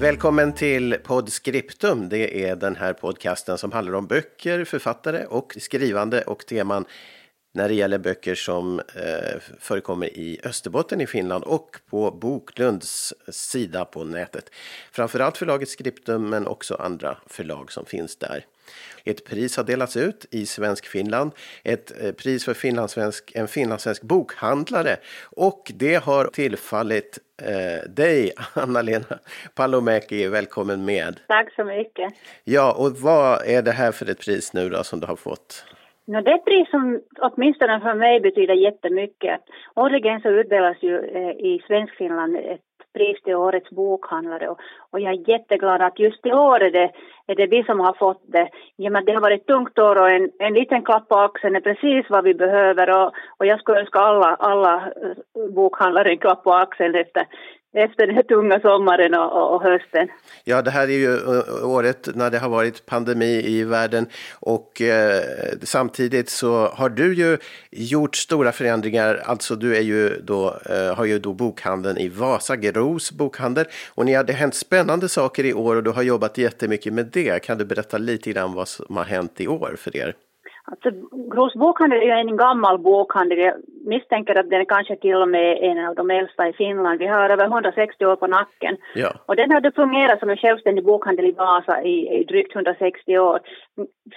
Välkommen till Podscriptum. Det är den här podcasten som handlar om böcker, författare och skrivande och teman när det gäller böcker som eh, förekommer i Österbotten i Finland och på Boklunds sida på nätet. Framförallt förlaget Scriptum men också andra förlag som finns där. Ett pris har delats ut i Svensk Finland. Ett eh, pris för finlandssvensk, en finlandssvensk bokhandlare. Och det har tillfallit eh, dig, Anna-Lena Palomäki. Välkommen med. Tack så mycket. Ja, och vad är det här för ett pris nu då som du har fått? No, det är ett pris som åtminstone för mig betyder jättemycket. Årligen så utdelas ju eh, i Svenskfinland ett pris till årets bokhandlare och, och jag är jätteglad att just i år är det, är det vi som har fått det. Ja, men det har varit ett tungt år och en, en liten klapp på axeln är precis vad vi behöver och, och jag skulle önska alla, alla eh, bokhandlare en klapp på axeln efter, efter den här tunga sommaren och, och, hösten. Ja, det här är ju året när det har varit pandemi i världen och eh, samtidigt så har du ju gjort stora förändringar. Alltså du är ju då, eh, har ju då bokhandeln i Vasa, Gros bokhandel och ni hade hänt spännande saker i år och du har jobbat jättemycket med det. Kan du berätta lite grann vad som har hänt i år för er? Alltså, Gros bokhandel är en gammal bokhandel. Jag misstänker att den är kanske till och med en av de äldsta i Finland. Vi har över 160 år på nacken. Ja. Och den hade fungerat som en självständig bokhandel i Vasa i, i drygt 160 år.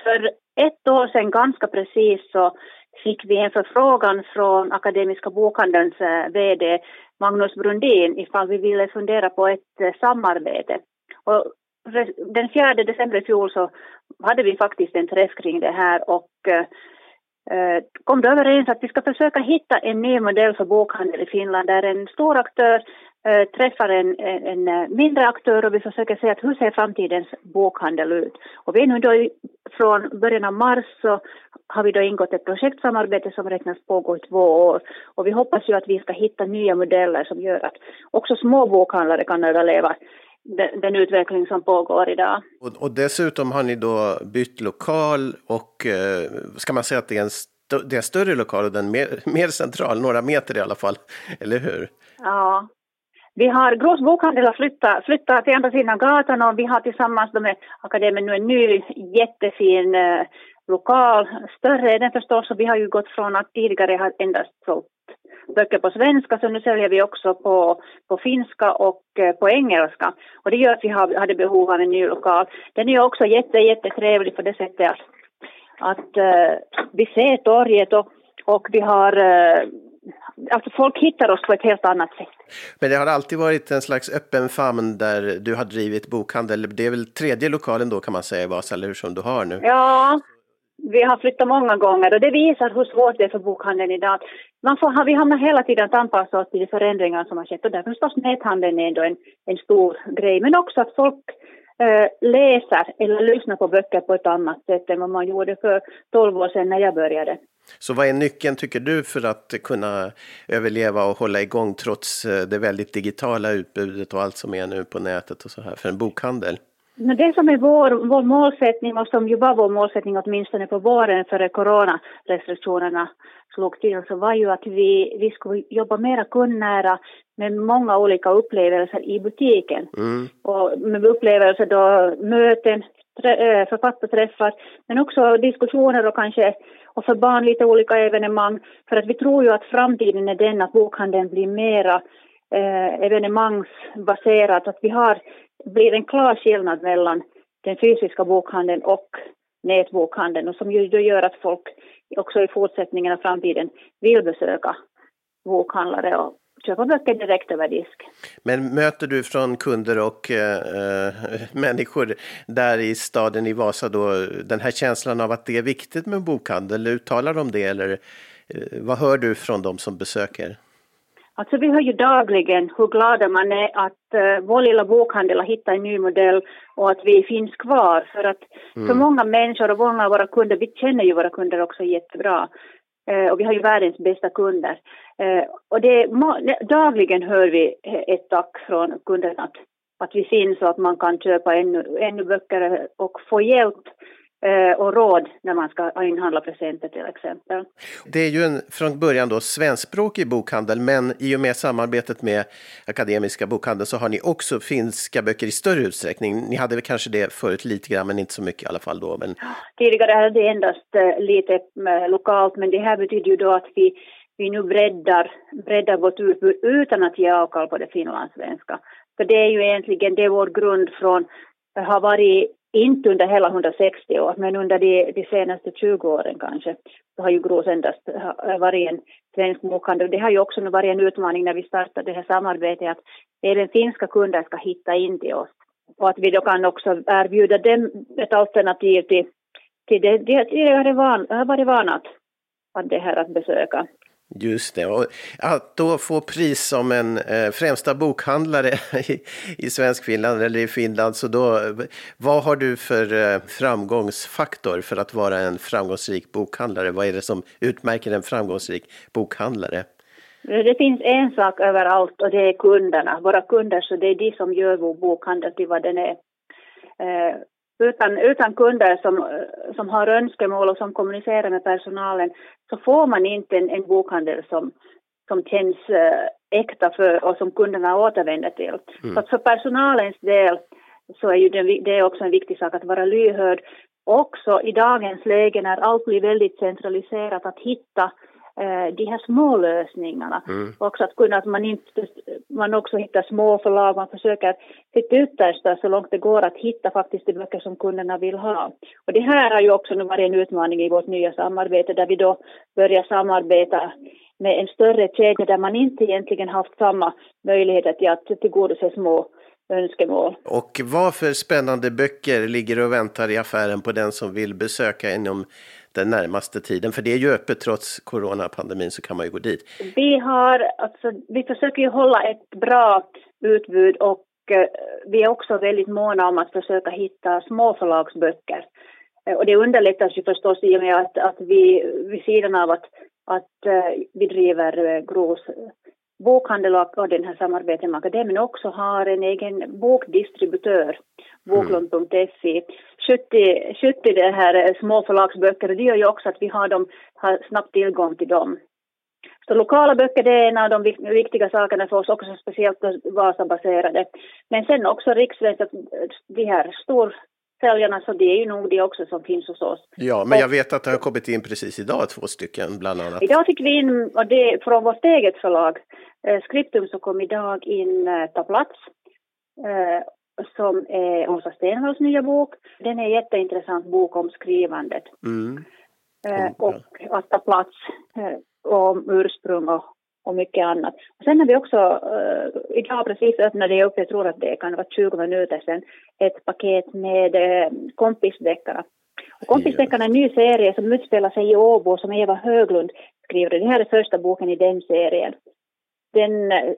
För ett år sedan ganska precis så fick vi en förfrågan från Akademiska bokhandelns eh, VD Magnus Brundin ifall vi ville fundera på ett eh, samarbete. Och den 4 december i fjol så hade vi faktiskt en träff kring det här och eh, kom då överens att vi ska försöka hitta en ny modell för bokhandel i Finland där en stor aktör eh, träffar en, en, en, mindre aktör och vi försöker se att hur ser framtidens bokhandel ut. Och vi är nu då från början av mars så har vi då ingått ett projektsamarbete som räknas pågå i två år och vi hoppas ju att vi ska hitta nya modeller som gör att också små bokhandlare kan överleva den, den utveckling som pågår idag. Och, och, dessutom har ni då bytt lokal och eh, ska man säga att det är en st det är större lokal och den mer, mer central, några meter i alla fall, eller hur? Ja. Vi har Grås bokhandel har flyttat, flyttat till andra sidan gatan och vi har tillsammans med akademin nu en ny jättefin eh, lokal, större är den förstås och vi har ju gått från att tidigare ha endast sålt böcker på svenska så nu säljer vi också på, på finska och eh, på engelska. Och det gör att vi har, hade behov av en ny lokal. Den är också jätte, jättetrevlig på det sättet att, att uh, vi ser torget och, och vi har uh, Alltså folk hittar oss på ett helt annat sätt. Men det har alltid varit en slags öppen famn där du har drivit bokhandel. Det är väl tredje lokalen då kan man säga i Vasa, eller hur, som du har nu? Ja, vi har flyttat många gånger och det visar hur svårt det är för bokhandeln idag. Man får, vi hamnar hela tiden att anpassa oss till de förändringar som har skett och därför förstås näthandeln är ändå en, en stor grej. Men också att folk eh, läser eller lyssnar på böcker på ett annat sätt än vad man gjorde för 12 år sedan när jag började. Så vad är nyckeln tycker du för att kunna överleva och hålla igång trots eh, det väldigt digitala utbudet och allt som är nu på nätet och så här för en bokhandel? Det som är vår, vår målsättning och som ju var vår målsättning åtminstone på våren före coronarestriktionerna slog till så var ju att vi, vi skulle jobba mera kundnära med många olika upplevelser i butiken. Mm. Och med upplevelser då möten, eh, författarträffar men också diskussioner och kanske och för barn lite olika evenemang. För att vi tror ju att framtiden är den att bokhandeln blir mera eh, evenemangsbaserat, att vi har blir en klar skillnad mellan den fysiska bokhandeln och nätbokhandeln och som ju då gör att folk också i fortsättningen och framtiden vill besöka bokhandlare och köpa böcker direkt över disk. Men möter du från kunder och äh, människor där i staden i Vasa då den här känslan av att det är viktigt med bokhandel? Uttalar de det eller äh, vad hör du från de som besöker? Alltså vi hör ju dagligen hur glada man är att uh, vår lilla bokhandel har hittat en ny modell och att vi finns kvar. För att mm. för många människor och många av våra kunder, vi känner ju våra kunder också jättebra. Uh, och vi har ju världens bästa kunder. Uh, och det, dagligen hör vi ett tack från kunderna att, att vi finns och att man kan köpa ännu, ännu böcker och få hjälp och råd när man ska inhandla presenter till exempel. Det är ju en från början då svenskspråkig bokhandel men i och med samarbetet med Akademiska bokhandeln så har ni också finska böcker i större utsträckning. Ni hade väl kanske det förut lite grann men inte så mycket i alla fall då. Men... Tidigare hade det endast eh, lite eh, lokalt men det här betyder ju då att vi, vi nu breddar, breddar vårt utbud utan att ge avkall på det finlandssvenska. För det är ju egentligen det är vår grund från har varit inte under hela 160 år, men under de, de senaste 20 åren kanske, så har ju Gros endast äh, varit en svensk bokhandel. Det har ju också varit en utmaning när vi startade det här samarbetet, att även finska kunder ska hitta in till oss. Och att vi då kan också erbjuda dem ett alternativ till, till det de, de har varit vana att, att, det här att besöka. Just det, och att då få pris som en eh, främsta bokhandlare i, i svensk Finland eller i Finland, så då, vad har du för eh, framgångsfaktor för att vara en framgångsrik bokhandlare? Vad är det som utmärker en framgångsrik bokhandlare? Eh, det finns en sak överallt och det är kunderna, våra kunder, så det är de som gör vår bokhandel till vad den är. Eh, utan, utan kunder som, som har önskemål och som kommunicerar med personalen så får man inte en, en bokhandel som, som känns äh, äkta för och som kunderna återvänder till. Mm. Så att för personalens del så är ju det, det är också en viktig sak att vara lyhörd. Också i dagens läge när allt blir väldigt centraliserat att hitta Eh, de här små lösningarna. Mm. Också att kunna att man, inte, man också hittar små förlag, man försöker sitt yttersta så långt det går att hitta faktiskt de böcker som kunderna vill ha. Och det här har ju också nu varit en utmaning i vårt nya samarbete där vi då börjar samarbeta med en större kedja där man inte egentligen haft samma möjligheter till att tillgodose små önskemål. Och vad för spännande böcker ligger och väntar i affären på den som vill besöka inom den närmaste tiden? För det är ju öppet trots coronapandemin så kan man ju gå dit. Vi har, alltså, vi försöker ju hålla ett bra utbud och eh, vi är också väldigt måna om att försöka hitta småförlagsböcker. Eh, och det underlättas ju förstås i och med att, att vi vid sidan av att, att uh, vi driver Gros bokhandel och den här samarbetet med akademin också har en egen bokdistributör, boklund.fi. 70, 70 det här små förlagsböcker det gör ju också att vi har, dem, har snabbt tillgång till dem. Så lokala böcker det är en av de viktiga sakerna för oss, också speciellt Vasabaserade. Men sen också rikssvenska, de här stor säljarna, så det är ju nog det också som finns hos oss. Ja, men jag vet att det har kommit in precis idag två stycken bland annat. Idag fick vi in, och det från vårt eget förlag, eh, Skriptum som kom idag in eh, Ta plats, eh, som är Åsa Stenvalls nya bok. Den är en jätteintressant bok om skrivandet. Mm. Eh, och att ta plats, eh, om ursprung och och mycket annat. Och sen har vi också, uh, idag precis öppnade jag upp, jag tror att det kan vara 20 minuter sedan, ett paket med uh, kompisdeckarna. kompisdeckarna är en ny serie som utspelar sig i Åbo som Eva Höglund skriver. Det här är första boken i den serien. Den uh,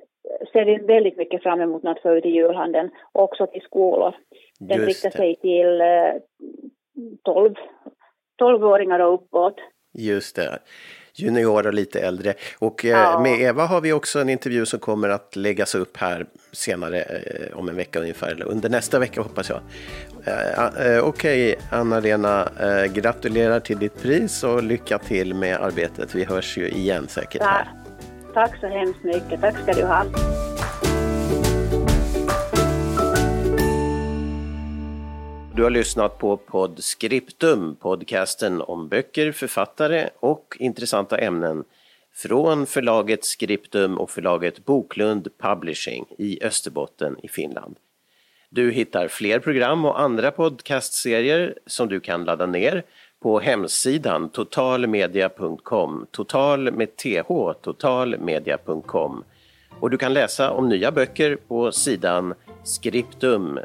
ser vi väldigt mycket fram emot att få ut i julhandeln, också till skolor. Den Just riktar sig till 12, 12-åringar och uppåt. Just det junior och lite äldre. Och eh, ja. med Eva har vi också en intervju som kommer att läggas upp här senare eh, om en vecka ungefär, eller under nästa vecka hoppas jag. Eh, Okej, okay, Anna-Lena, gratulerar till ditt pris och lycka till med arbetet. Vi hörs ju igen säkert. Här. Tack så hemskt mycket, tack ska du ha. Du har lyssnat på Podscriptum, podcasten om böcker, författare och intressanta ämnen från förlaget Skriptum och förlaget Boklund Publishing i Österbotten i Finland. Du hittar fler program och andra podcastserier som du kan ladda ner på hemsidan totalmedia.com, total med th, totalmedia.com. Och du kan läsa om nya böcker på sidan skriptum.fi.